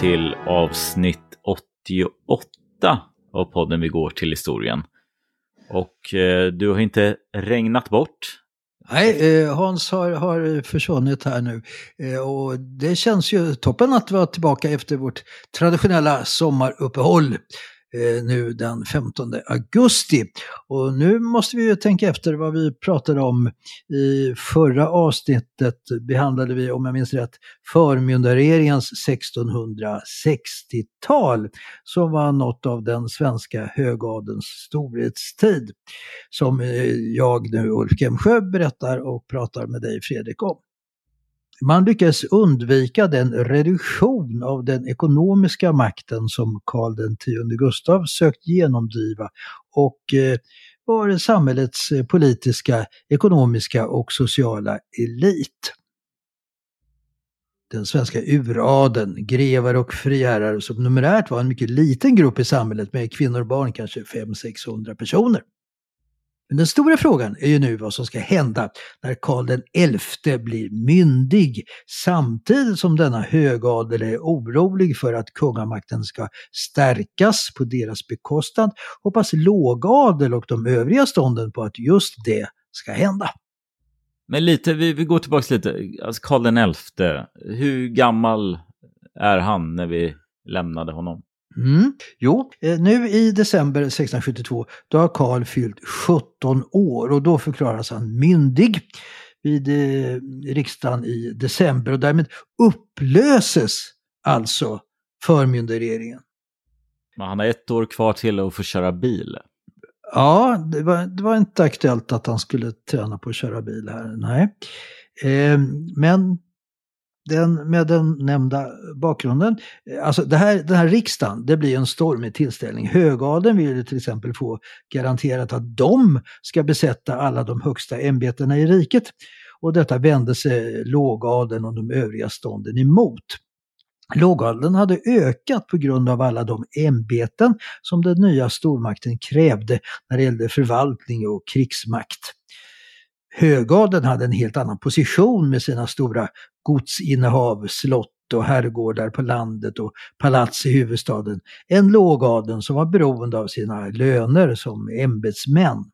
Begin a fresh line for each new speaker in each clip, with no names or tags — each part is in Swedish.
Till avsnitt 88 av podden Vi går till historien. Och eh, du har inte regnat bort.
Nej, eh, Hans har, har försvunnit här nu. Eh, och det känns ju toppen att vara tillbaka efter vårt traditionella sommaruppehåll Eh, nu den 15 augusti. Och nu måste vi ju tänka efter vad vi pratade om. I förra avsnittet behandlade vi, om jag minns rätt, förmyndarregeringens 1660-tal som var något av den svenska högadens storhetstid. Som eh, jag nu, Ulf Gemsjö berättar och pratar med dig Fredrik om. Man lyckades undvika den reduktion av den ekonomiska makten som Karl X Gustav sökt genomdriva och eh, var samhällets eh, politiska, ekonomiska och sociala elit. Den svenska uradeln, grevar och friherrar som numerärt var en mycket liten grupp i samhället med kvinnor och barn, kanske 500-600 personer. Men den stora frågan är ju nu vad som ska hända när Karl XI blir myndig samtidigt som denna högadel är orolig för att kungamakten ska stärkas på deras bekostnad hoppas lågadel och de övriga stånden på att just det ska hända.
Men lite, vi, vi går tillbaka lite. Alltså Karl XI, hur gammal är han när vi lämnade honom?
Mm. Jo, eh, nu i december 1672 då har Karl fyllt 17 år och då förklaras han myndig vid eh, riksdagen i december och därmed upplöses alltså förmyndarregeringen.
Men han har ett år kvar till att få köra bil.
Ja, det var, det var inte aktuellt att han skulle träna på att köra bil här, nej. Eh, men den, med den nämnda bakgrunden. Alltså det här, den här riksdagen, det blir en stormig tillställning. Högadeln vill ju till exempel få garanterat att de ska besätta alla de högsta ämbetena i riket. Och detta vände sig lågadeln och de övriga stånden emot. Lågadeln hade ökat på grund av alla de ämbeten som den nya stormakten krävde när det gällde förvaltning och krigsmakt. Högadeln hade en helt annan position med sina stora godsinnehav, slott och herrgårdar på landet och palats i huvudstaden än lågadeln som var beroende av sina löner som ämbetsmän.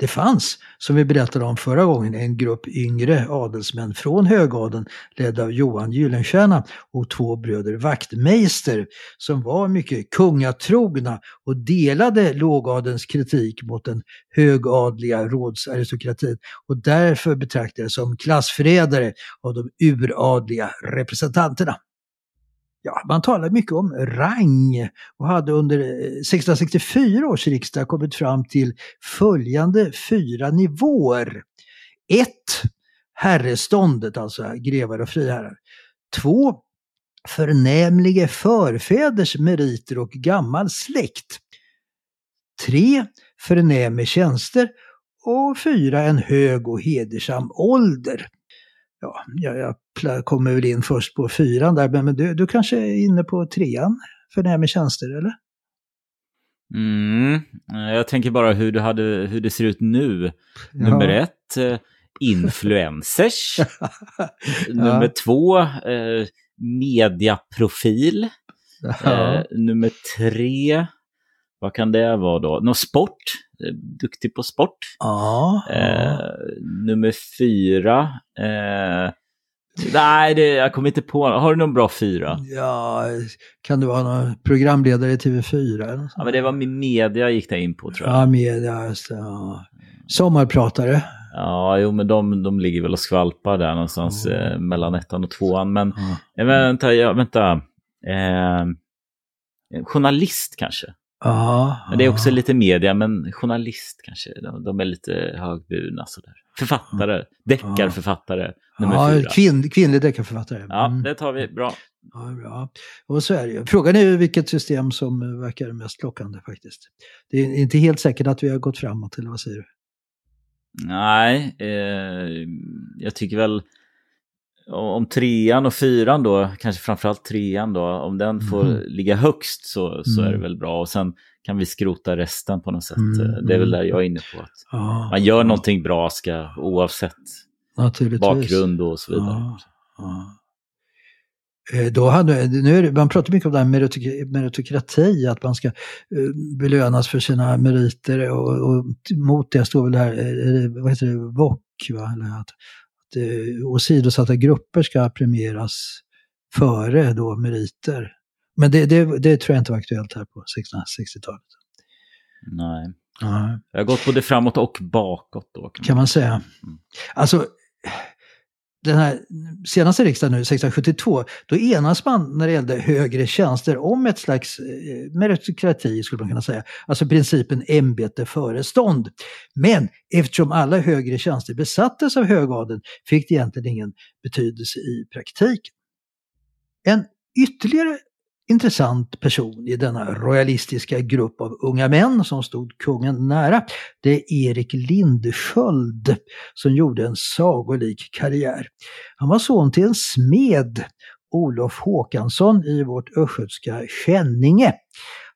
Det fanns, som vi berättade om förra gången, en grupp yngre adelsmän från högadeln ledd av Johan Gyllenstierna och två bröder Wachtmeister som var mycket kungatrogna och delade lågadelns kritik mot den högadliga rådsaristokratin och därför betraktades som klassförrädare av de uradliga representanterna. Ja, man talar mycket om rang och hade under eh, 1664 års riksdag kommit fram till följande fyra nivåer. 1. Herreståndet, alltså grevar och friherrar. 2. förnämlige förfäders meriter och gammal släkt. 3. förnäme tjänster och 4. en hög och hedersam ålder. Ja, jag, jag kommer väl in först på fyran där, men du, du kanske är inne på trean, förnäme tjänster, eller?
Mm, jag tänker bara hur, du hade, hur det ser ut nu. Nummer ja. ett, eh, influencers. Nummer ja. två, eh, mediaprofil. Ja. Eh, nummer tre, vad kan det vara då? Nå sport, eh, duktig på sport.
Ja.
Eh, nummer fyra, eh, nej det, jag kommer inte på, har du någon bra fyra?
Ja, kan du vara någon programledare i TV4? Eller
ja, men det var med media gick det in på tror jag.
Ja, media, just det. Ja. Sommarpratare.
Ja, jo men de, de ligger väl och skvalpar där någonstans mm. eh, mellan ettan och tvåan. Men mm. vänta, ja, vänta. Eh, journalist kanske?
Ja.
Men det är också lite media, men journalist kanske. De, de är lite högburna sådär. Författare, deckarförfattare.
Ja, fyra. Kvinn, kvinnlig deckarförfattare.
Ja, mm. det tar vi. Bra.
Ja, bra. Och så är det ju. Frågan är vilket system som verkar mest lockande faktiskt. Det är inte helt säkert att vi har gått framåt, eller vad säger du?
Nej, eh, jag tycker väl om trean och fyran då, kanske framförallt trean då, om den får mm. ligga högst så, så mm. är det mm. väl bra. Och sen kan vi skrota resten på något sätt. Mm. Det är väl där jag är inne på. Att ja, man gör någonting bra ska, oavsett bakgrund och så vidare. Ja.
Eh, då hade, nu är det, man pratar mycket om det här meritokrati, att man ska eh, belönas för sina meriter och, och mot det står väl det här, eh, vad heter det, VOK, va? Eller att, att åsidosatta grupper ska premieras före då meriter. Men det, det, det tror jag inte var aktuellt här på 1660-talet.
Nej. Ja. Jag har gått både framåt och bakåt då.
Kan man säga. Mm. Alltså, den här senaste riksdagen nu, 1672, då enas man när det gällde högre tjänster om ett slags eh, meritokrati skulle man kunna säga. Alltså principen ämbete före stånd. Men eftersom alla högre tjänster besattes av högadeln fick det egentligen ingen betydelse i praktiken. En ytterligare intressant person i denna royalistiska grupp av unga män som stod kungen nära. Det är Erik Lindesköld som gjorde en sagolik karriär. Han var son till en smed, Olof Håkansson i vårt östgötska Skänninge.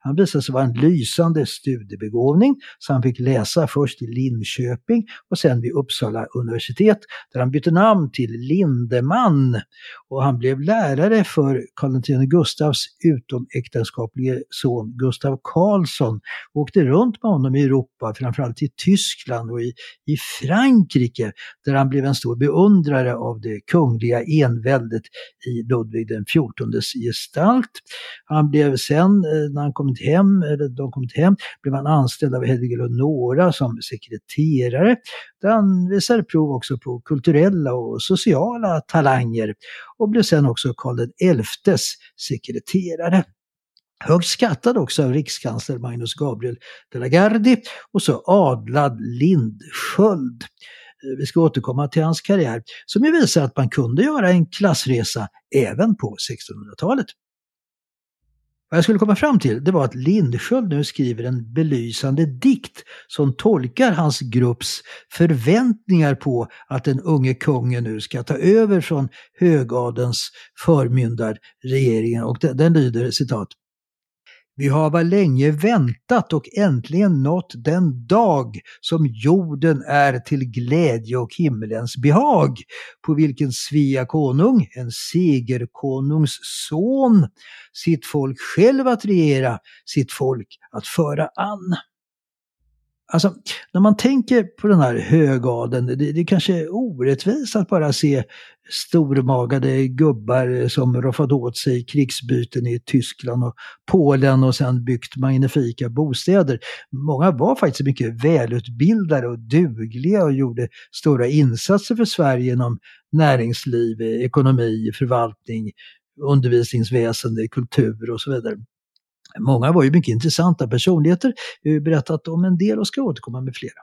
Han visade sig vara en lysande studiebegåvning, så han fick läsa först i Linköping och sen vid Uppsala universitet, där han bytte namn till Lindeman. Och han blev lärare för Karl X Gustavs utomäktenskaplige son Gustav Karlsson och åkte runt med honom i Europa, framförallt i Tyskland och i, i Frankrike, där han blev en stor beundrare av det kungliga enväldet i Ludvig XIVs gestalt. Han blev sen, eh, när han kom kommit hem, eller de kommit hem, blev han anställd av Hedvig Eleonora som sekreterare. Han visade prov också på kulturella och sociala talanger och blev sen också Karl XIs sekreterare. Högt skattad också av rikskansler Magnus Gabriel de la Gardie och så adlad Lindsköld. Eh, vi ska återkomma till hans karriär som ju visar att man kunde göra en klassresa även på 1600-talet. Vad jag skulle komma fram till det var att Lindsköld nu skriver en belysande dikt som tolkar hans grupps förväntningar på att den unge kungen nu ska ta över från högadens förmyndarregeringen. Och den, den lyder citat. Vi hava länge väntat och äntligen nått den dag som jorden är till glädje och himmelens behag, på vilken Svea konung, en segerkonungs son, sitt folk själv att regera, sitt folk att föra an. Alltså, när man tänker på den här högadeln, det, det kanske är orättvist att bara se stormagade gubbar som roffat åt sig krigsbyten i Tyskland och Polen och sen byggt magnifika bostäder. Många var faktiskt mycket välutbildade och dugliga och gjorde stora insatser för Sverige inom näringsliv, ekonomi, förvaltning, undervisningsväsende, kultur och så vidare. Många var ju mycket intressanta personligheter. Vi har berättat om en del och ska återkomma med flera.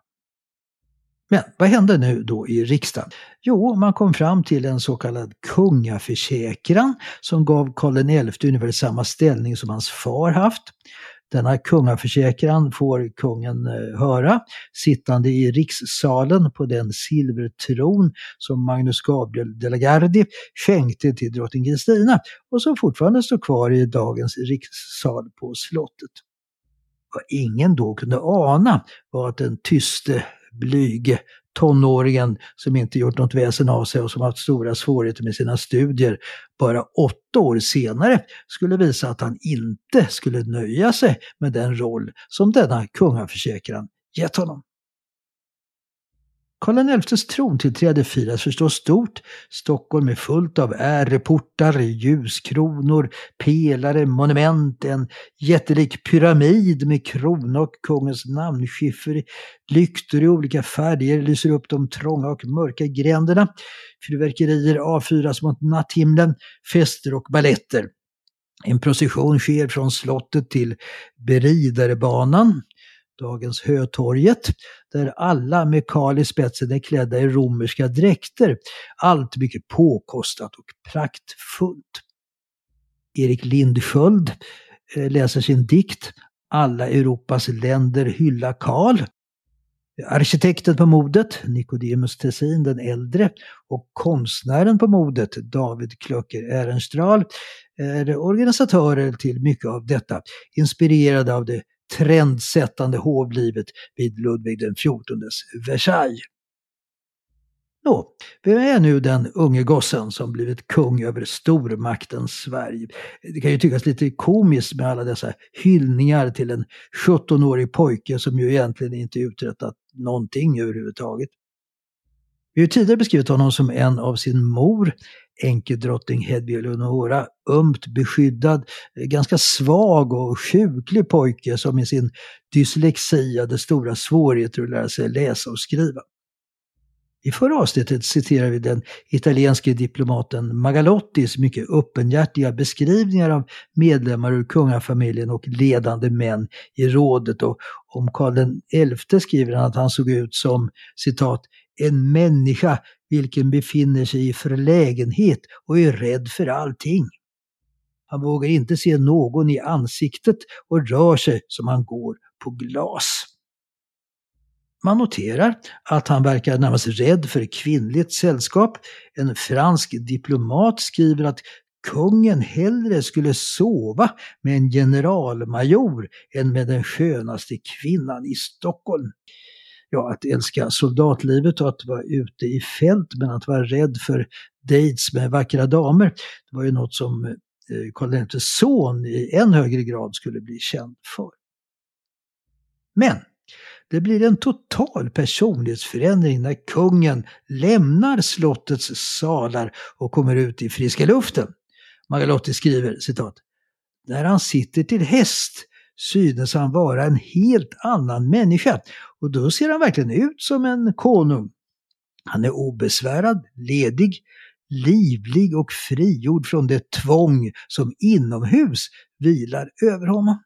Men vad hände nu då i riksdagen? Jo, man kom fram till en så kallad kungaförsäkran som gav Karl XI ungefär samma ställning som hans far haft. Denna kungaförsäkran får kungen eh, höra sittande i rikssalen på den silvertron som Magnus Gabriel de la Gardie skänkte till drottning Kristina och som fortfarande står kvar i dagens rikssal på slottet. Vad ingen då kunde ana var att den tyste, blyge tonåringen som inte gjort något väsen av sig och som haft stora svårigheter med sina studier bara åtta år senare skulle visa att han inte skulle nöja sig med den roll som denna kungaförsäkran gett honom. Karl XIs trontillträde firas förstås stort. Stockholm är fullt av äreportar, ljuskronor, pelare, monument, en jättelik pyramid med krona och kungens namnskiffer. Lyktor i olika färger lyser upp de trånga och mörka gränderna. Fyrverkerier avfyras mot natthimlen, fester och balletter. En procession sker från slottet till Beridarebanan dagens Hötorget, där alla med Karl i spetsen är klädda i romerska dräkter. Allt mycket påkostat och praktfullt. Erik Lindsköld eh, läser sin dikt Alla Europas länder hylla Karl. Arkitekten på modet, Nicodemus Tessin den äldre, och konstnären på modet, David Klöcker Ehrenstrahl, är organisatörer till mycket av detta, inspirerade av det trendsättande hovlivet vid Ludvig XIVs Versailles. Nå, vem är nu den unge gossen som blivit kung över stormakten Sverige? Det kan ju tyckas lite komiskt med alla dessa hyllningar till en 17-årig pojke som ju egentligen inte uträttat någonting överhuvudtaget. Vi har tidigare beskrivit honom som en av sin mor enkedrottning Hedvig Eleonora, ömt beskyddad, eh, ganska svag och sjuklig pojke som i sin dyslexi hade stora svårigheter att lära sig läsa och skriva. I förra avsnittet citerar vi den italienske diplomaten Magalottis mycket öppenhjärtiga beskrivningar av medlemmar ur kungafamiljen och ledande män i rådet. Och om Karl XI skriver han att han såg ut som citat en människa vilken befinner sig i förlägenhet och är rädd för allting. Han vågar inte se någon i ansiktet och rör sig som han går på glas. Man noterar att han verkar närmast rädd för kvinnligt sällskap. En fransk diplomat skriver att kungen hellre skulle sova med en generalmajor än med den skönaste kvinnan i Stockholm ja, att älska soldatlivet och att vara ute i fält, men att vara rädd för dates med vackra damer, det var ju något som eh, Karl XIs son i än högre grad skulle bli känd för. Men det blir en total personlighetsförändring när kungen lämnar slottets salar och kommer ut i friska luften. Magalotti skriver citat. När han sitter till häst synes han vara en helt annan människa och då ser han verkligen ut som en konung. Han är obesvärad, ledig, livlig och frigjord från det tvång som inomhus vilar över honom.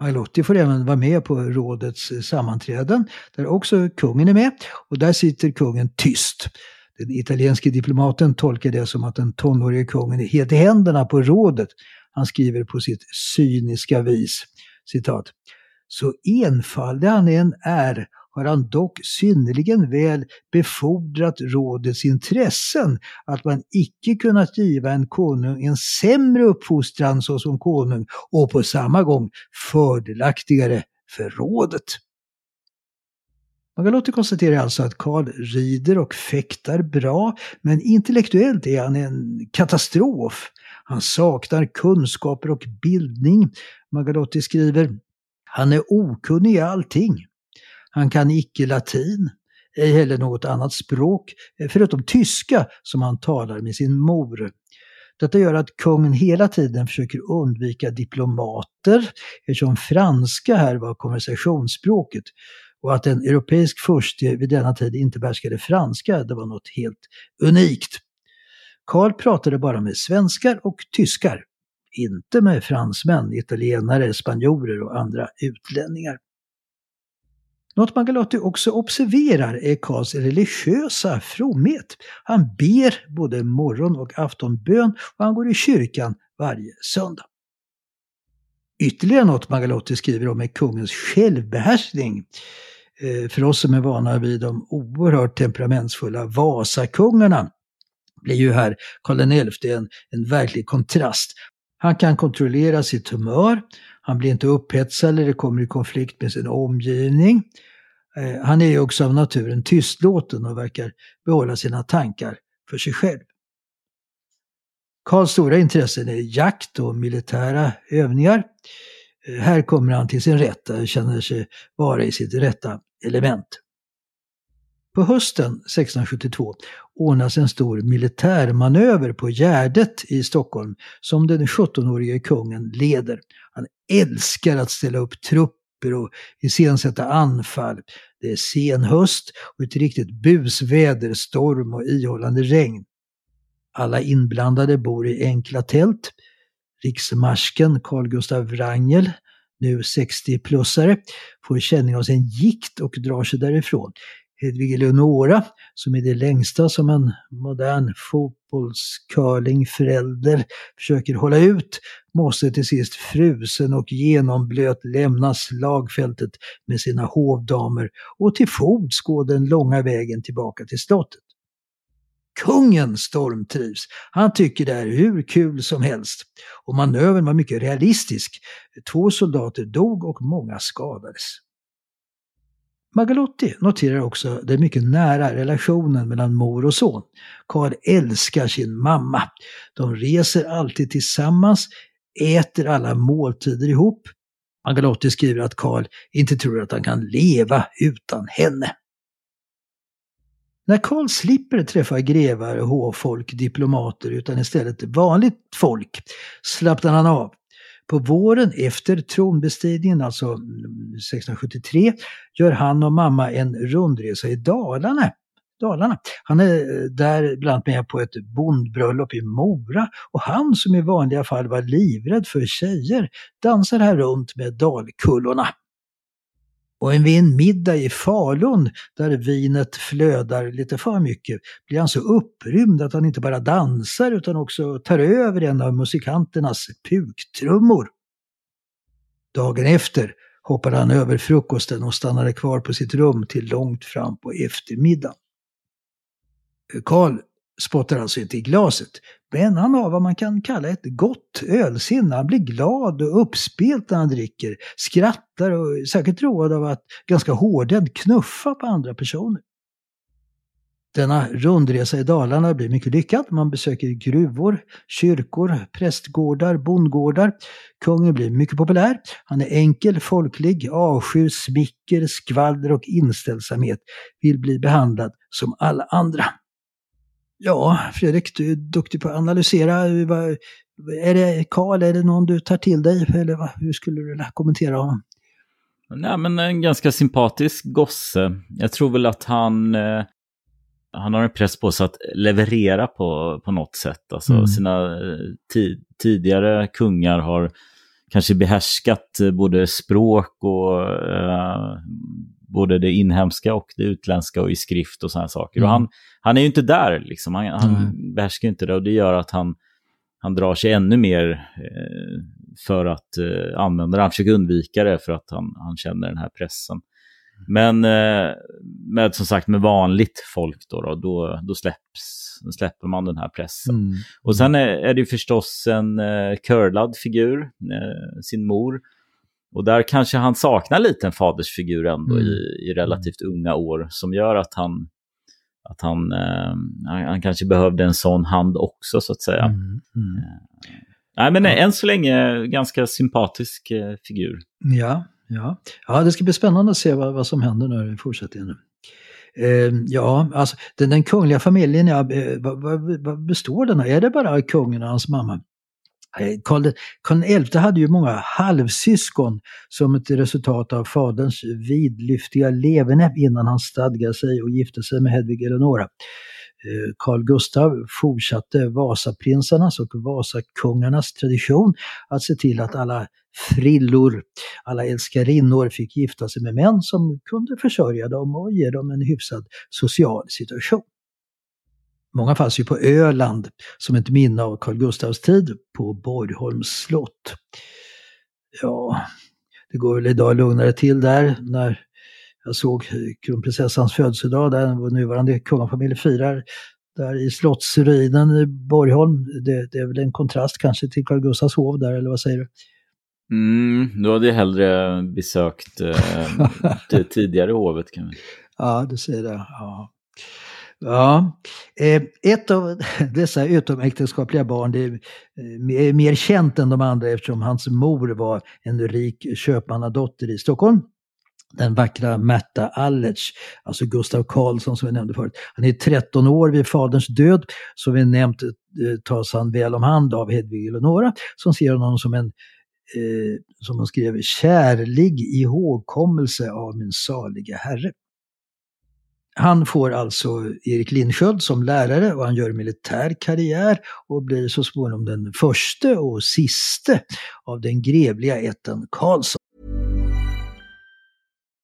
Maglotti får även vara med på rådets sammanträden där också kungen är med och där sitter kungen tyst. Den italienske diplomaten tolkar det som att den tonårige kungen är helt i händerna på rådet. Han skriver på sitt cyniska vis, citat. Så enfaldig han än är har han dock synnerligen väl befordrat rådets intressen att man icke kunnat giva en konung en sämre uppfostran såsom konung och på samma gång fördelaktigare för rådet. Magalotti konstaterar alltså att Karl rider och fäktar bra, men intellektuellt är han en katastrof. Han saknar kunskaper och bildning. Magalotti skriver han är okunnig i allting. Han kan icke latin, ej heller något annat språk, förutom tyska som han talar med sin mor. Detta gör att kungen hela tiden försöker undvika diplomater eftersom franska här var konversationsspråket och att en europeisk furste vid denna tid inte behärskade franska, det var något helt unikt. Karl pratade bara med svenskar och tyskar, inte med fransmän, italienare, spanjorer och andra utlänningar. Något Magalotti också observerar är Karls religiösa fromhet. Han ber både morgon och aftonbön och han går i kyrkan varje söndag. Ytterligare något Magalotti skriver om är kungens självbehärskning. Eh, för oss som är vana vid de oerhört temperamentsfulla Vasakungarna blir ju här Karl XI en, en verklig kontrast. Han kan kontrollera sitt humör, han blir inte upphetsad eller kommer i konflikt med sin omgivning. Eh, han är ju också av naturen tystlåten och verkar behålla sina tankar för sig själv. Karls stora intressen är jakt och militära övningar. Eh, här kommer han till sin rätt, och känner sig vara i sitt rätta element. På hösten 1672 ordnas en stor militärmanöver på Gärdet i Stockholm som den 17-årige kungen leder. Han älskar att ställa upp trupper och iscensätta anfall. Det är sen höst och ett riktigt busväder, storm och ihållande regn. Alla inblandade bor i enkla tält. Riksmarsken Carl Gustav Wrangel, nu 60-plussare, får känning av sin gikt och drar sig därifrån. Hedvig Eleonora, som är det längsta som en modern fotbollscurlingförälder försöker hålla ut, måste till sist frusen och genomblöt lämna slagfältet med sina hovdamer och till fots gå den långa vägen tillbaka till slottet. Kungen stormtrivs. Han tycker det är hur kul som helst. Och manövern var mycket realistisk. Två soldater dog och många skadades. Magalotti noterar också den mycket nära relationen mellan mor och son. Karl älskar sin mamma. De reser alltid tillsammans, äter alla måltider ihop. Magalotti skriver att Karl inte tror att han kan leva utan henne. När Karl slipper träffa grevar, hovfolk, diplomater utan istället vanligt folk slappnar han av. På våren efter tronbestigningen, alltså 1673, gör han och mamma en rundresa i Dalarna. Dalarna. Han är eh, där bland annat med på ett bondbröllop i Mora och han som i vanliga fall var livrädd för tjejer dansar här runt med dalkullorna. Och vid en middag i Falun, där vinet flödar lite för mycket, blir han så upprymd att han inte bara dansar utan också tar över en av musikanternas puktrummor. Dagen efter hoppade han över frukosten och stannade kvar på sitt rum till långt fram på eftermiddagen. Eh, Karl spottar alltså inte i glaset, men han har vad man kan kalla ett gott ölsinne. Han blir glad och uppspelt när han dricker, skrattar och är särskilt road av att ganska hårdhänt knuffa på andra personer. Denna rundresa i Dalarna blir mycket lyckad. Man besöker gruvor, kyrkor, prästgårdar, bondgårdar. Kungen blir mycket populär. Han är enkel, folklig, avskyr smicker, skvaller och inställsamhet. Vill bli behandlad som alla andra. Ja, Fredrik, du är duktig på att analysera. Är det Karl, är det någon du tar till dig? Eller hur skulle du kommentera honom?
Nej, men en ganska sympatisk gosse. Jag tror väl att han, eh, han har en press på sig att leverera på, på något sätt. Alltså mm. sina eh, tidigare kungar har kanske behärskat eh, både språk och eh, både det inhemska och det utländska och i skrift och sådana saker. Mm. Och han, han är ju inte där, liksom. han, han mm. behärskar inte det och det gör att han, han drar sig ännu mer eh, för att eh, använda det. Han försöker undvika det för att han, han känner den här pressen. Men eh, med, som sagt med vanligt folk då, då, då, då släpps, då släpper man den här pressen. Mm. Och sen är, är det förstås en eh, curlad figur, eh, sin mor, och där kanske han saknar lite en fadersfigur ändå mm. i, i relativt unga år som gör att han, att han, eh, han kanske behövde en sån hand också så att säga. Mm. Mm. Eh, nej men ja. än så länge ganska sympatisk eh, figur.
Ja, ja. ja, det ska bli spännande att se vad, vad som händer nu i fortsättningen. Eh, ja, alltså den, den kungliga familjen, ja, eh, vad, vad, vad består den av? Är det bara kungen och hans mamma? Eh, Karl, Karl XI hade ju många halvsyskon som ett resultat av faderns vidlyftiga leverne innan han stadgade sig och gifte sig med Hedvig Eleonora. Eh, Carl Gustav fortsatte Vasaprinsarnas och Vasakungarnas tradition att se till att alla frillor, alla älskarinnor fick gifta sig med män som kunde försörja dem och ge dem en hyfsad social situation. Många fanns ju på Öland som ett minne av Carl Gustavs tid på Borgholms slott. Ja, det går väl idag lugnare till där när jag såg kronprinsessans födelsedag där vår nuvarande kungafamilj firar där i slottsruinen i Borgholm. Det, det, är väl en kontrast kanske till Carl Gustavs hov där, eller vad säger du?
Mm, då hade jag hellre besökt eh, det tidigare hovet. Kan vi.
Ja, du säger det. Ja. Ja, eh, ett av dessa utomäktenskapliga barn det eh, är mer känt än de andra eftersom hans mor var en rik köpmannadotter i Stockholm. Den vackra Märta Allertz, alltså Gustav Karlsson som vi nämnde förut. Han är 13 år vid faderns död. Som vi nämnt eh, tas han väl om hand av Hedvig Eleonora som ser honom som en eh, som hon skrev, kärlig ihågkommelse av min saliga herre. Han får alltså Erik Lindsköld som lärare och han gör militär karriär och blir så småningom den första och siste av den grevliga ätten Karlsson.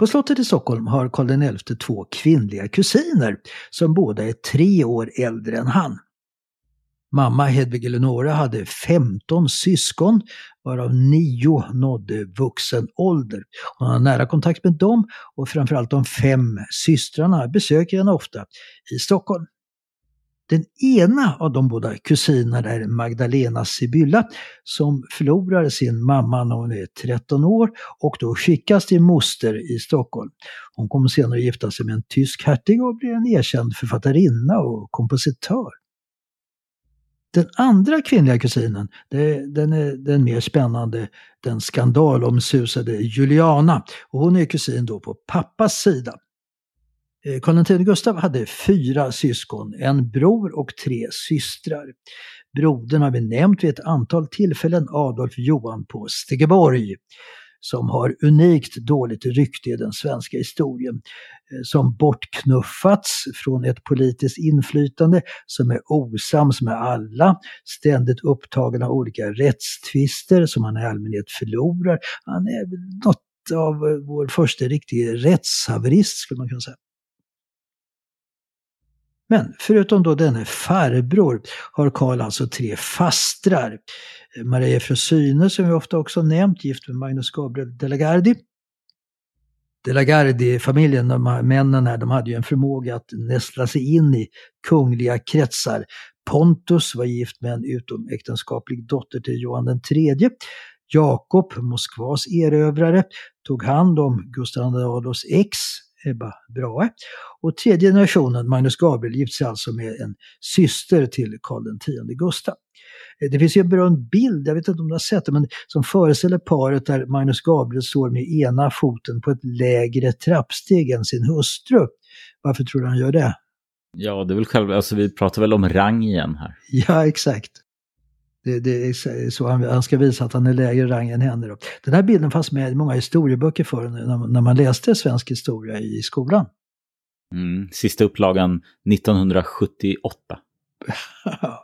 På slottet i Stockholm har Karl XI två kvinnliga kusiner som båda är tre år äldre än han. Mamma Hedvig Eleonora hade 15 syskon, varav nio nådde vuxen ålder. Hon har nära kontakt med dem och framförallt de fem systrarna besöker henne ofta i Stockholm. Den ena av de båda kusinerna är Magdalena Sibylla som förlorar sin mamma när hon är 13 år och då skickas till moster i Stockholm. Hon kommer senare att gifta sig med en tysk hertig och blir en erkänd författarinna och kompositör. Den andra kvinnliga kusinen, det, den är den mer spännande, den skandalomsusade Juliana. Och hon är kusin då på pappas sida. Eh, Karl X Gustav hade fyra syskon, en bror och tre systrar. Brodern har vi nämnt vid ett antal tillfällen, Adolf Johan på Stegeborg som har unikt dåligt rykte i den svenska historien. Eh, som bortknuffats från ett politiskt inflytande, som är osams med alla, ständigt upptagen av olika rättstvister som han i allmänhet förlorar. Han är något av eh, vår första riktiga rättshaverist skulle man kunna säga. Men förutom då denne farbror har Karl alltså tre fastrar. Maria Frosyne som vi ofta också nämnt, gift med Magnus Gabriel de la Gardie. De la Gardie-familjen, männen här, de hade ju en förmåga att nästla sig in i kungliga kretsar. Pontus var gift med en utomäktenskaplig dotter till Johan III. Jakob, Moskvas erövrare, tog hand om Gustav II Adolfs ex, Ebba Brahe. Och tredje generationen, Magnus Gabriel, gifte sig alltså med en syster till Karl X Gustav. Det finns ju en berömd bild, jag vet inte om du har sett det, men som föreställer paret där Magnus Gabriel står med ena foten på ett lägre trappsteg än sin hustru. Varför tror du han gör det?
Ja, det är väl själv, alltså vi pratar väl om rang igen här.
Ja, exakt. Det, det, är så han, han, ska visa att han är lägre rang än henne. Då. Den här bilden fanns med i många historieböcker för när, när man läste svensk historia i skolan.
Mm, sista upplagan 1978.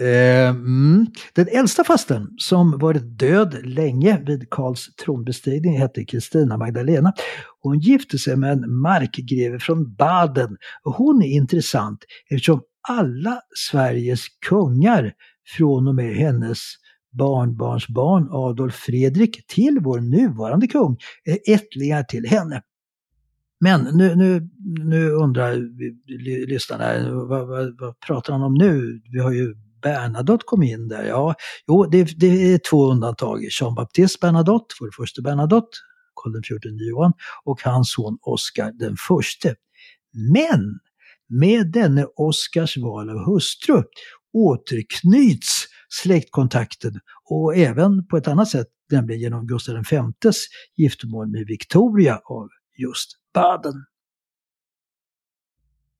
Eh, mm. Den äldsta fasten som varit död länge vid Karls tronbestigning hette Kristina Magdalena. Hon gifte sig med en markgreve från Baden. Hon är intressant eftersom alla Sveriges kungar från och med hennes barnbarnsbarn Adolf Fredrik till vår nuvarande kung eh, ättlingar till henne. Men nu, nu, nu undrar lyssnarna, vad, vad, vad pratar han om nu? Vi har ju Bernadotte kom in där. Ja, jo, det, det är två undantag. Jean-Baptiste Bernadotte, vår första Bernadotte, Karl XIV Johan, och hans son Oscar den förste. Men med denne Oscars val av hustru återknyts släktkontakten och även på ett annat sätt, nämligen genom Gustav Vs giftermål med Victoria av just Baden.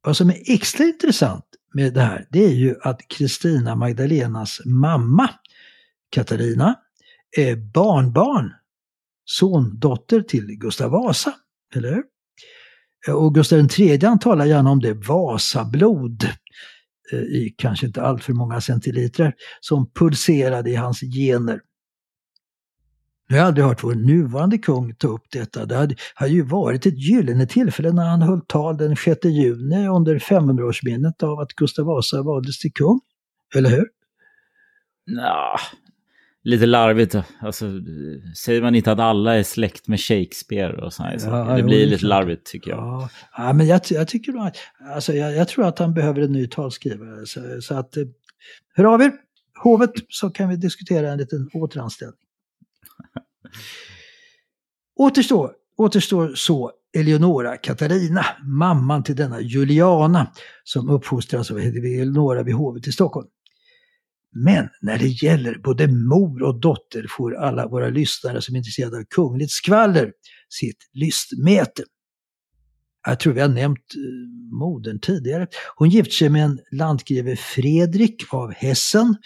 Vad som är extra intressant med det här, det är ju att Kristina Magdalenas mamma, Katarina, är barnbarn, sondotter till Gustav Vasa. Eller hur? Och Gustav III han talar gärna om det Vasablod Eh, i kanske inte alltför många centiliter som pulserade i hans gener. Nu har jag aldrig hört vår nuvarande kung ta upp detta. Det hade, hade ju varit ett gyllene tillfälle när han höll tal den 6 juni under 500-årsminnet av att Gustav Vasa valdes till kung. Eller hur?
Nja lite larvigt. Alltså, säger man inte att alla är släkt med Shakespeare och sådär? Ja, det blir lite larvigt tycker jag.
Ja, ja men jag, jag tycker nog att, alltså, jag, jag, tror att han behöver en ny talskrivare. Så, så att, eh, hör av er, hovet, så kan vi diskutera en liten återanställning. Återstår, återstår så Eleonora Katarina, mamman till denna Juliana, som uppfostras av Eleonora vid hovet i Stockholm. Men när det gäller både mor och dotter får alla våra lyssnare som är intresserade av kungligt skvaller sitt lystmäte. Jag tror vi har nämnt eh, modern tidigare. Hon gifte sig med en lantgreve Fredrik av Hessen,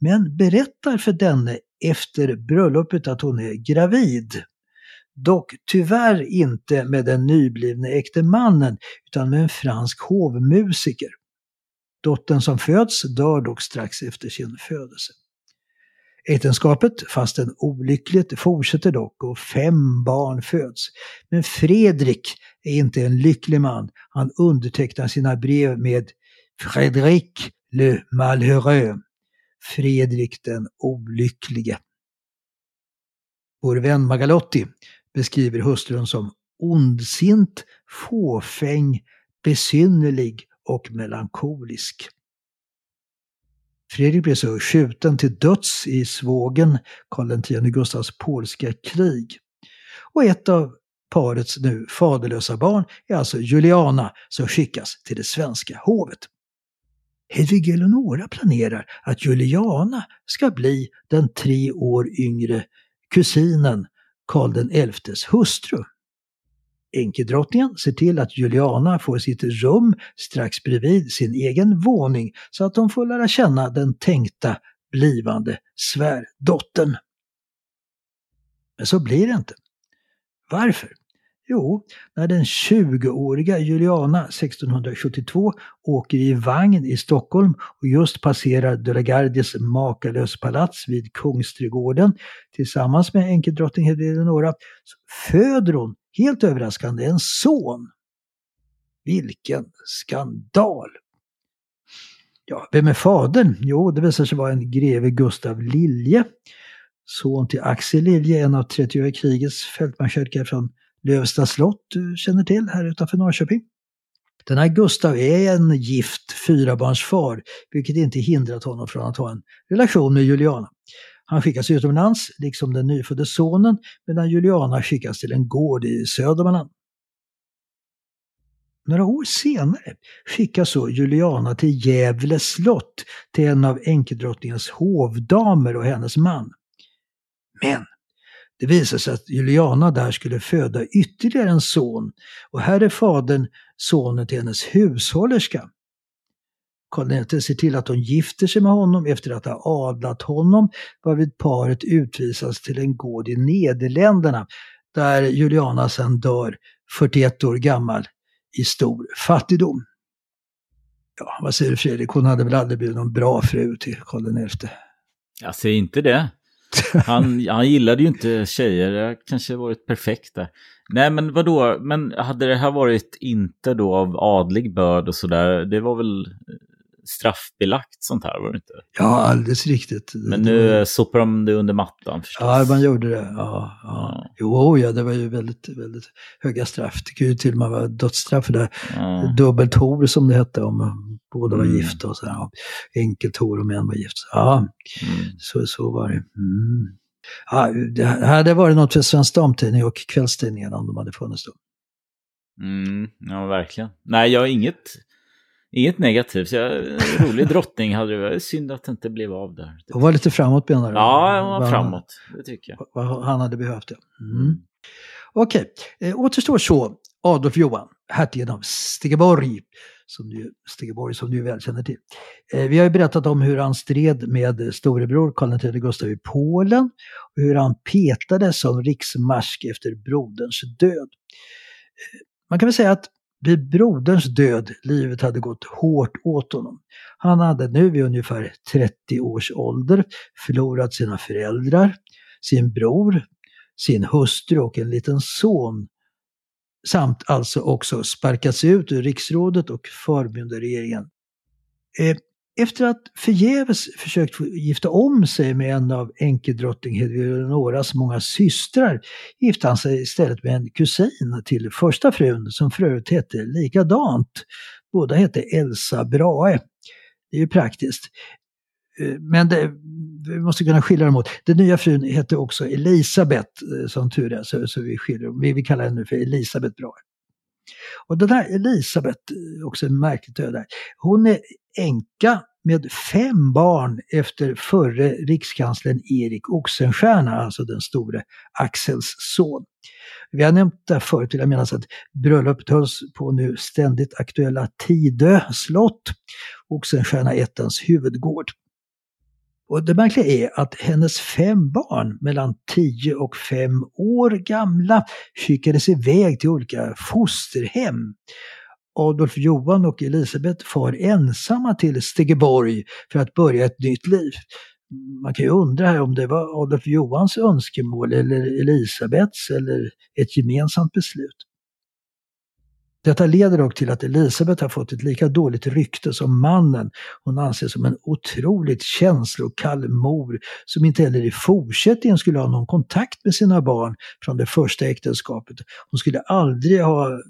men berättar för denne efter bröllopet att hon är gravid. Dock tyvärr inte med den nyblivne äkte mannen utan med en fransk hovmusiker. Dottern som föds dör dock strax efter sin födelse. Äktenskapet, fastän olyckligt, fortsätter dock och fem barn föds. Men Fredrik är inte en lycklig man. Han undertecknar sina brev med Fredrik le Malheureux. Fredrik den olycklige. Vår vän Magalotti beskriver hustrun som ondsint, fåfäng, besynnerlig och melankolisk. Fredrik blev så skjuten till döds i svågen Karl X Gustavs polska krig. Och ett av parets nu faderlösa barn är alltså Juliana som skickas till det svenska hovet. Hedvig Eleonora planerar att Juliana ska bli den tre år yngre kusinen Karl XIs hustru. Enkedrottningen ser till att Juliana får sitt rum strax bredvid sin egen våning så att de får lära känna den tänkta blivande svärdottern. Men så blir det inte. Varför? Jo, när den 20-åriga Juliana 1672 åker i vagn i Stockholm och just passerar De la Gardies makalös palats vid Kungsträdgården tillsammans med enkeldrottning Eleonora föder hon helt överraskande en son. Vilken skandal! Ja, vem är fadern? Jo, det visar sig vara en greve Gustav Lilje, son till Axel Lilje, en av 30-åriga krigets fältmarskalkar från Lövsta slott du känner till här utanför Norrköping. Den här Gustav är en gift fyrabarnsfar, vilket inte hindrat honom från att ha en relation med Juliana. Han skickas utomlands, liksom den nyfödde sonen, medan Juliana skickas till en gård i Södermanland. Några år senare skickas så Juliana till Gävle slott till en av enkedrottningens hovdamer och hennes man. Men det visar sig att Juliana där skulle föda ytterligare en son och här är fadern sonen till hennes hushållerska. Karl XI ser till att hon gifter sig med honom efter att ha adlat honom varvid paret utvisas till en gård i Nederländerna där Juliana sedan dör 41 år gammal i stor fattigdom. Ja, vad säger du Fredrik? Hon hade väl aldrig blivit någon bra fru till Karl XI?
Jag säger inte det. Han, han gillade ju inte tjejer, det kanske varit perfekt där. Nej men vadå, men hade det här varit inte då av adlig börd och sådär, det var väl straffbelagt sånt här, var det inte?
Ja, alldeles riktigt.
Men nu sopar de det under mattan förstås.
Ja, man gjorde det. Ja, ja. Jo, ja, det var ju väldigt, väldigt höga straff. Det kunde ju till och med vara dödsstraff det. Ja. Dubbelt hor som det hette om båda var mm. gifta och så. Ja. Enkelt hor om en var gift. Ja, mm. så, så var det. Mm. Ja, det hade varit något för Svensk Damtidning och kvällstidningarna om de hade funnits då.
Mm, ja, verkligen. Nej, jag har inget Inget negativt. Jag, rolig drottning hade det varit. Synd att det inte blev av där.
Och var lite framåt menar du?
Ja, hon var framåt. Det tycker jag.
Vad han hade behövt det. Mm. Okej, okay. eh, återstår så Adolf Johan, hertigen av Stegeborg, som du, Stegeborg som du väl känner till. Eh, vi har ju berättat om hur han stred med storebror Karl XIII Gustav i Polen och hur han petades som riksmarsk efter broderns död. Eh, man kan väl säga att vid broderns död livet hade gått hårt åt honom. Han hade nu vid ungefär 30 års ålder förlorat sina föräldrar, sin bror, sin hustru och en liten son samt alltså också sparkats ut ur riksrådet och förmyndarregeringen. Eh, efter att förgäves försökt gifta om sig med en av enkedrottning Hedvig Eleonoras många systrar gifte han sig istället med en kusin till första frun som för övrigt hette likadant. Båda hette Elsa Brahe. Det är ju praktiskt. Eh, men det, vi måste kunna skilja dem åt. Den nya frun hette också Elisabeth, eh, som tur är, så, så vi skiljer dem. Vi, vi kallar henne nu för Elisabeth Brahe. Och den här Elisabeth, eh, också en märkligt öde, hon är änka med fem barn efter förre rikskanslern Erik Oxenstierna, alltså den store Axels son. Vi har nämnt det förut, vill jag minnas, att bröllopet hölls på nu ständigt aktuella Tidö slott, Oxenstierna ettans huvudgård. Och det märkliga är att hennes fem barn mellan 10 och 5 år gamla skickades iväg till olika fosterhem. Adolf Johan och Elisabeth far ensamma till Stegeborg för att börja ett nytt liv. Man kan ju undra här om det var Adolf Johans önskemål eller Elisabets eller ett gemensamt beslut. Detta leder dock till att Elisabeth har fått ett lika dåligt rykte som mannen. Hon anses som en otroligt känslokall mor som inte heller i fortsättningen skulle ha någon kontakt med sina barn från det första äktenskapet. Hon skulle aldrig ha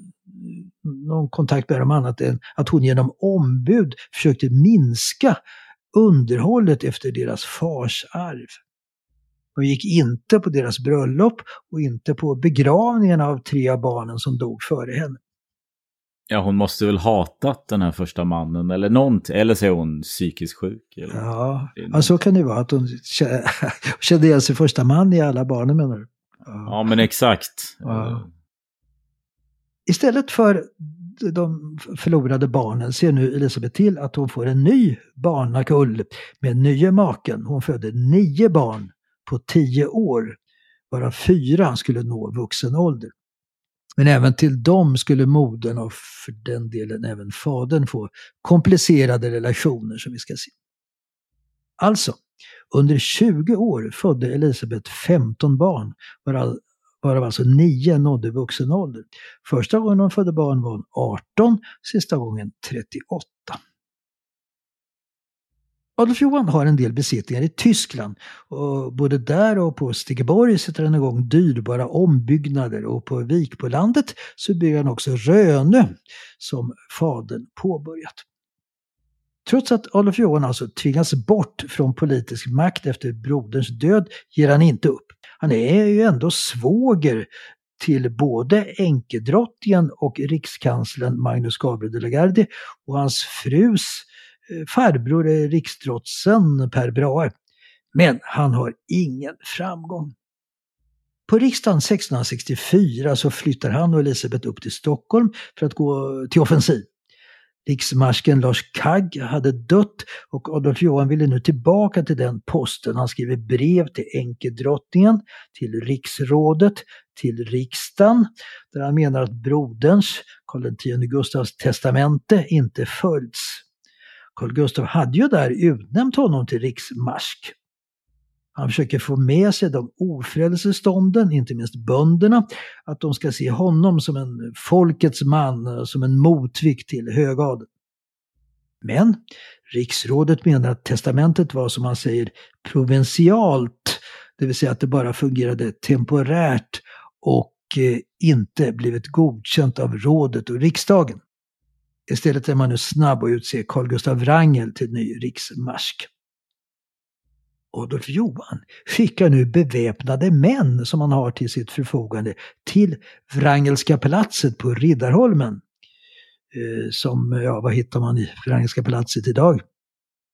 någon kontakt med dem annat än att hon genom ombud försökte minska underhållet efter deras fars arv. Hon gick inte på deras bröllop och inte på begravningen av tre av barnen som dog före henne.
Ja, hon måste väl hatat den här första mannen eller någonting. Eller så är hon psykiskt sjuk. Eller?
Ja, ja, så kan det vara. Att hon kände igen sin första man i alla barnen menar du?
Ja, ja men exakt. Ja.
Istället för de förlorade barnen ser nu Elisabeth till att hon får en ny barnakull med nye maken. Hon födde nio barn på tio år, varav fyra skulle nå vuxen ålder. Men även till dem skulle modern och för den delen även fadern få komplicerade relationer som vi ska se. Alltså, under 20 år födde Elisabeth 15 barn, varav, varav alltså 9 nådde vuxen ålder. Första gången hon födde barn var hon 18, sista gången 38. Adolf Johan har en del besittningar i Tyskland. Och både där och på Stegeborg sätter han igång dyrbara ombyggnader och på Vikbolandet så bygger han också Rönö som fadern påbörjat. Trots att Adolf Johan alltså tvingas bort från politisk makt efter broderns död ger han inte upp. Han är ju ändå svåger till både enkedrottningen och rikskanslern Magnus Gabriel de la Gardie och hans frus eh, farbror eh, är riksdrotsen Per Brahe. Men han har ingen framgång. På riksdagen 1664 så flyttar han och Elisabeth upp till Stockholm för att gå till offensiv. Riksmarsken Lars Kagg hade dött och Adolf Johan ville nu tillbaka till den posten. Han skriver brev till enkedrottningen, till riksrådet, till riksdagen där han menar att broderns, Karl X Gustavs testamente, inte följts. Carl Gustaf hade ju där utnämnt honom till riksmarsk. Han försöker få med sig de ofrälsestånden, inte minst bönderna, att de ska se honom som en folkets man, som en motvikt till högadeln. Men riksrådet menar att testamentet var som man säger provincialt, det vill säga att det bara fungerade temporärt och eh, inte blivit godkänt av rådet och riksdagen. Istället är man nu snabb att utse Carl Gustav Wrangel till ny riksmarsk. Adolf Johan skickar nu beväpnade män som han har till sitt förfogande till Wrangelska palatset på Riddarholmen. Eh, som, ja vad hittar man i Wrangelska palatset idag?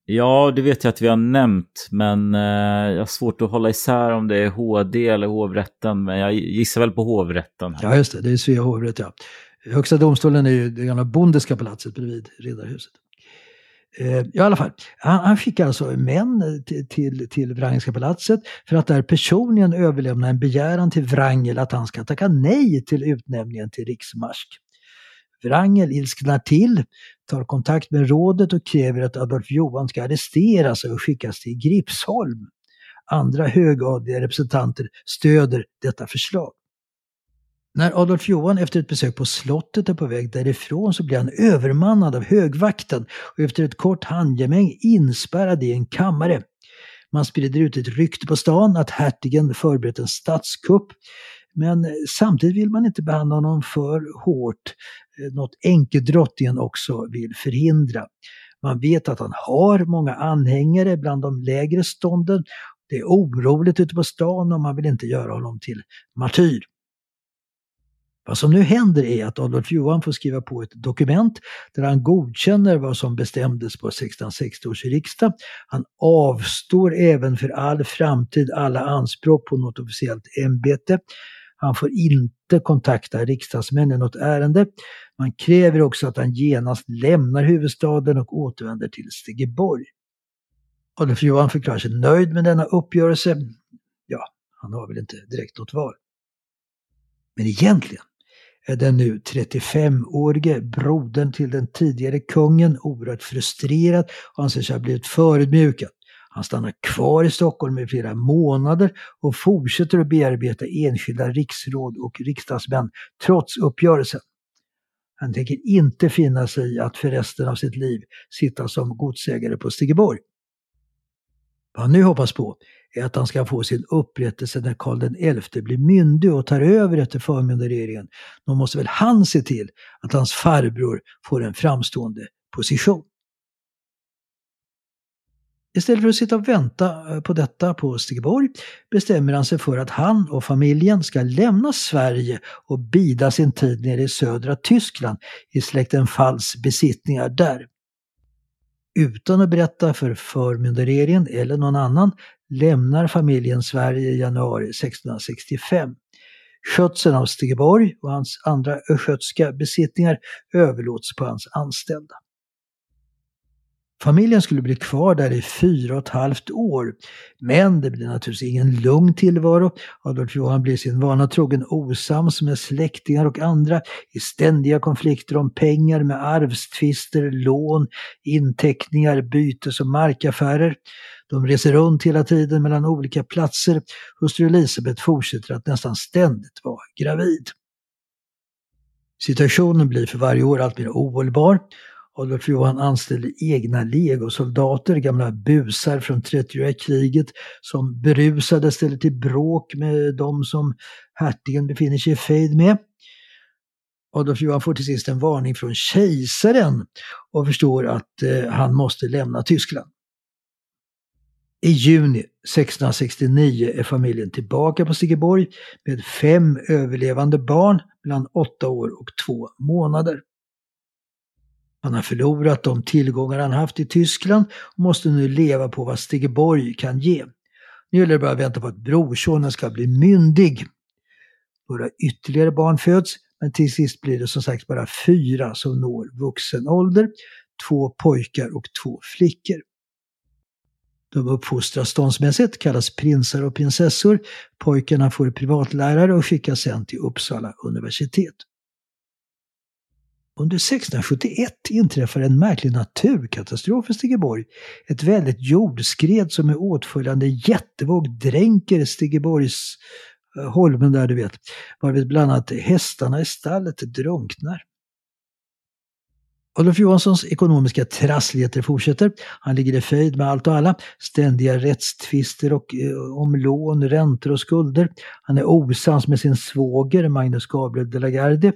Ja, det vet jag att vi har nämnt, men eh, jag har svårt att hålla isär om det är HD eller hovrätten, men jag gissar väl på hovrätten. Här.
Ja, just det, det är Svea hovrätt, ja. Högsta domstolen är ju det gamla Bondeska palatset bredvid Riddarhuset. Eh, I alla fall, han, han fick alltså män eh, till, till, till Wrangelska palatset för att där personligen överlämna en begäran till Wrangel att han ska tacka nej till utnämningen till riksmarsk. Wrangel ilsknar till, tar kontakt med rådet och kräver att Adolf Johan ska arresteras och skickas till Gripsholm. Andra högadliga representanter stöder detta förslag. När Adolf Johan efter ett besök på slottet är på väg därifrån så blir han övermannad av högvakten och efter ett kort handgemäng inspärrad i en kammare. Man sprider ut ett rykte på stan att hertigen förberett en statskupp. Men samtidigt vill man inte behandla honom för hårt, eh, något enkedrottningen också vill förhindra. Man vet att han har många anhängare bland de lägre stånden. Det är oroligt ute på stan och man vill inte göra honom till martyr. Vad som nu händer är att Adolf Johan får skriva på ett dokument där han godkänner vad som bestämdes på 1660 års riksdag. Han avstår även för all framtid alla anspråk på något officiellt ämbete. Han får inte kontakta riksdagsmän i något ärende. Man kräver också att han genast lämnar huvudstaden och återvänder till Stegeborg. Adolf Johan förklarar sig nöjd med denna uppgörelse. Ja, han har väl inte direkt något val. Men egentligen den nu 35-årige brodern till den tidigare kungen oerhört frustrerad och anser sig ha blivit förödmjukad. Han stannar kvar i Stockholm i flera månader och fortsätter att bearbeta enskilda riksråd och riksdagsmän trots uppgörelsen. Han tänker inte finna sig i att för resten av sitt liv sitta som godsägare på Stigeborg. Vad han nu hoppas på är att han ska få sin upprättelse när Karl XI blir myndig och tar över efter förmyndarregeringen. Då måste väl han se till att hans farbror får en framstående position. Istället för att sitta och vänta eh, på detta på Stigeborg bestämmer han sig för att han och familjen ska lämna Sverige och bida sin tid nere i södra Tyskland i släkten Falls besittningar där. Utan att berätta för förmyndarregeringen eller någon annan lämnar familjen Sverige i januari 1665. Skötseln av Stegeborg och hans andra östgötska besittningar överlåts på hans anställda. Familjen skulle bli kvar där i fyra och ett halvt år. Men det blir naturligtvis ingen lugn tillvaro. Adolf Johan blir sin vana trogen osams med släktingar och andra i ständiga konflikter om pengar med arvstvister, lån, inteckningar, bytes och markaffärer. De reser runt hela tiden mellan olika platser. Hustru Elisabeth fortsätter att nästan ständigt vara gravid. Situationen blir för varje år allt mer ohållbar Adolf Johan anställde egna legosoldater, gamla busar från 30-åriga kriget, som berusade ställer till bråk med de som hertigen befinner sig i fejd med. Adolf Johan får till sist en varning från kejsaren och förstår att eh, han måste lämna Tyskland. I juni 1669 är familjen tillbaka på Stigeborg med fem överlevande barn mellan åtta år och två månader. Han har förlorat de tillgångar han haft i Tyskland och måste nu leva på vad Stegeborg kan ge. Nu gäller det bara att vänta på att brorsonen ska bli myndig. Några ytterligare barn föds, men till sist blir det som sagt bara fyra som når vuxen ålder. Två pojkar och två flickor. De uppfostras ståndsmässigt, kallas prinsar och prinsessor. Pojkarna får privatlärare och skickas sedan till Uppsala universitet. Under 1671 inträffar en märklig naturkatastrof i Stigeborg. Ett väldigt jordskred som med åtföljande jättevåg dränker Stigeborgs eh, holmen där du vet. Varvid bland annat hästarna i stallet drunknar. Olof Johanssons ekonomiska trassligheter fortsätter. Han ligger i fejd med allt och alla. Ständiga rättstvister och, eh, om lån, räntor och skulder. Han är osams med sin svåger Magnus Gabriel de la Gardie,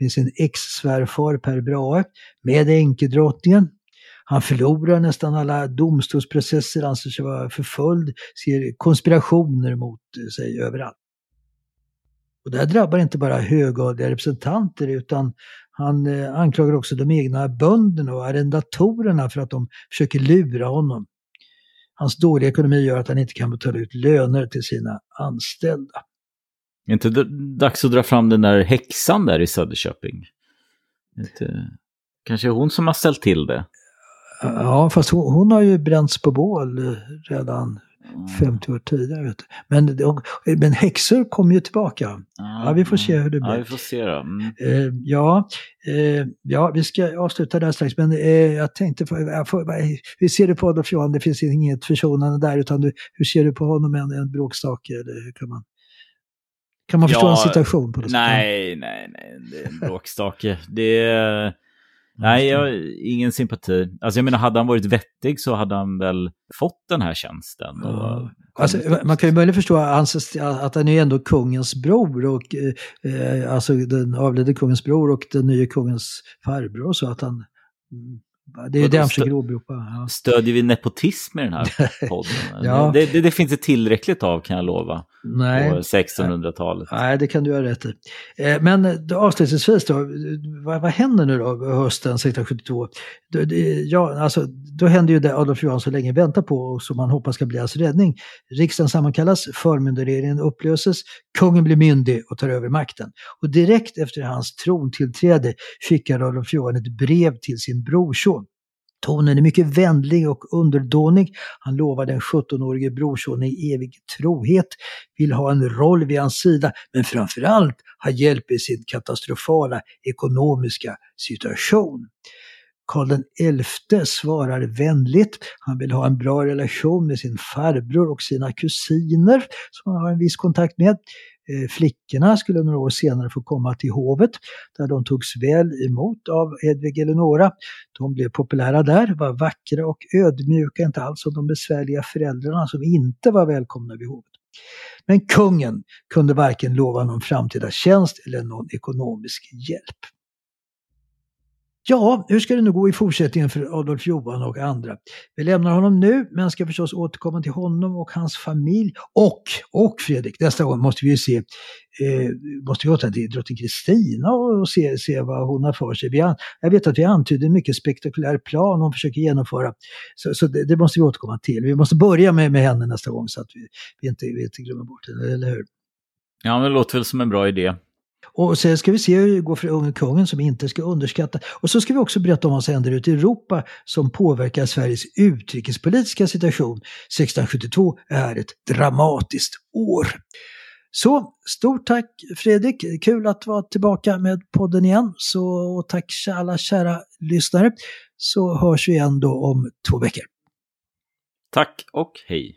med sin ex-svärfar Per Brahe, med änkedrottningen. Han förlorar nästan alla domstolsprocesser, anser sig vara förföljd, ser konspirationer mot sig överallt. Och det här drabbar inte bara högadliga representanter utan han eh, anklagar också de egna bönderna och arrendatorerna för att de försöker lura honom. Hans dåliga ekonomi gör att han inte kan betala ut löner till sina anställda.
Är inte dags att dra fram den där häxan där i Söderköping? Inte, kanske hon som har ställt till det?
Ja, fast hon, hon har ju bränts på bål redan 50 år tidigare. Vet du. Men, men häxor kommer ju tillbaka. Ja, vi får se hur det blir.
Ja, vi får se då. Mm.
Eh, ja, eh, ja, vi ska avsluta där strax. Men eh, jag tänkte, hur ser du på Adolf Johan? Det finns inget försonande där. Utan du, hur ser du på honom? En, en bråkstake? Eller hur kan man... Kan man förstå ja, en situation på det
Nej, nej, nej. Det är en bråkstake. det är... Nej, jag har ingen sympati. Alltså jag menar, hade han varit vettig så hade han väl fått den här tjänsten.
Ja. Alltså, man kan ju möjligen förstå att han är ändå kungens bror och eh, alltså den avlidne kungens bror och den nya kungens farbror så att han mm, det är ju det han försöker åberopa. Ja.
Stödjer vi nepotism i den här podden? ja. det, det, det, finns det tillräckligt av kan jag lova. Nej. På 1600-talet.
Nej, det kan du ha rätt i. Eh, men avslutningsvis då, vad, vad händer nu då hösten 1672? Ja, alltså, då händer ju det Adolf Johansson länge väntar på och som man hoppas ska bli hans räddning. Riksdagen sammankallas, förmyndarregeringen upplöses, kungen blir myndig och tar över makten. Och direkt efter hans trontillträde skickar Adolf Johan ett brev till sin brorson Tonen är mycket vänlig och underdånig. Han lovar den 17-årige brorsonen evig trohet, vill ha en roll vid hans sida, men framförallt ha hjälp i sin katastrofala ekonomiska situation. Karl XI svarar vänligt. Han vill ha en bra relation med sin farbror och sina kusiner som han har en viss kontakt med. Eh, flickorna skulle några år senare få komma till hovet där de togs väl emot av Hedvig Eleonora. De blev populära där, var vackra och ödmjuka, inte alls som de besvärliga föräldrarna som inte var välkomna vid hovet. Men kungen kunde varken lova någon framtida tjänst eller någon ekonomisk hjälp. Ja, hur ska det nu gå i fortsättningen för Adolf Johan och andra? Vi lämnar honom nu, men ska förstås återkomma till honom och hans familj. Och, och Fredrik, nästa gång måste vi ju se, eh, måste vi återvända till drottning Kristina och se, se vad hon har för sig. Vi an, jag vet att vi antydde en mycket spektakulär plan hon försöker genomföra. Så, så det, det, måste vi återkomma till. Vi måste börja med, med henne nästa gång så att vi, vi, inte, vi inte glömmer bort henne, eller hur?
Ja, men det låter väl som en bra idé.
Och sen ska vi se hur det går för unge kungen som inte ska underskatta. Och så ska vi också berätta om vad som händer ute i Europa som påverkar Sveriges utrikespolitiska situation. 1672 är ett dramatiskt år. Så stort tack Fredrik, kul att vara tillbaka med podden igen. Så och tack alla kära lyssnare. Så hörs vi igen då om två veckor.
Tack och hej.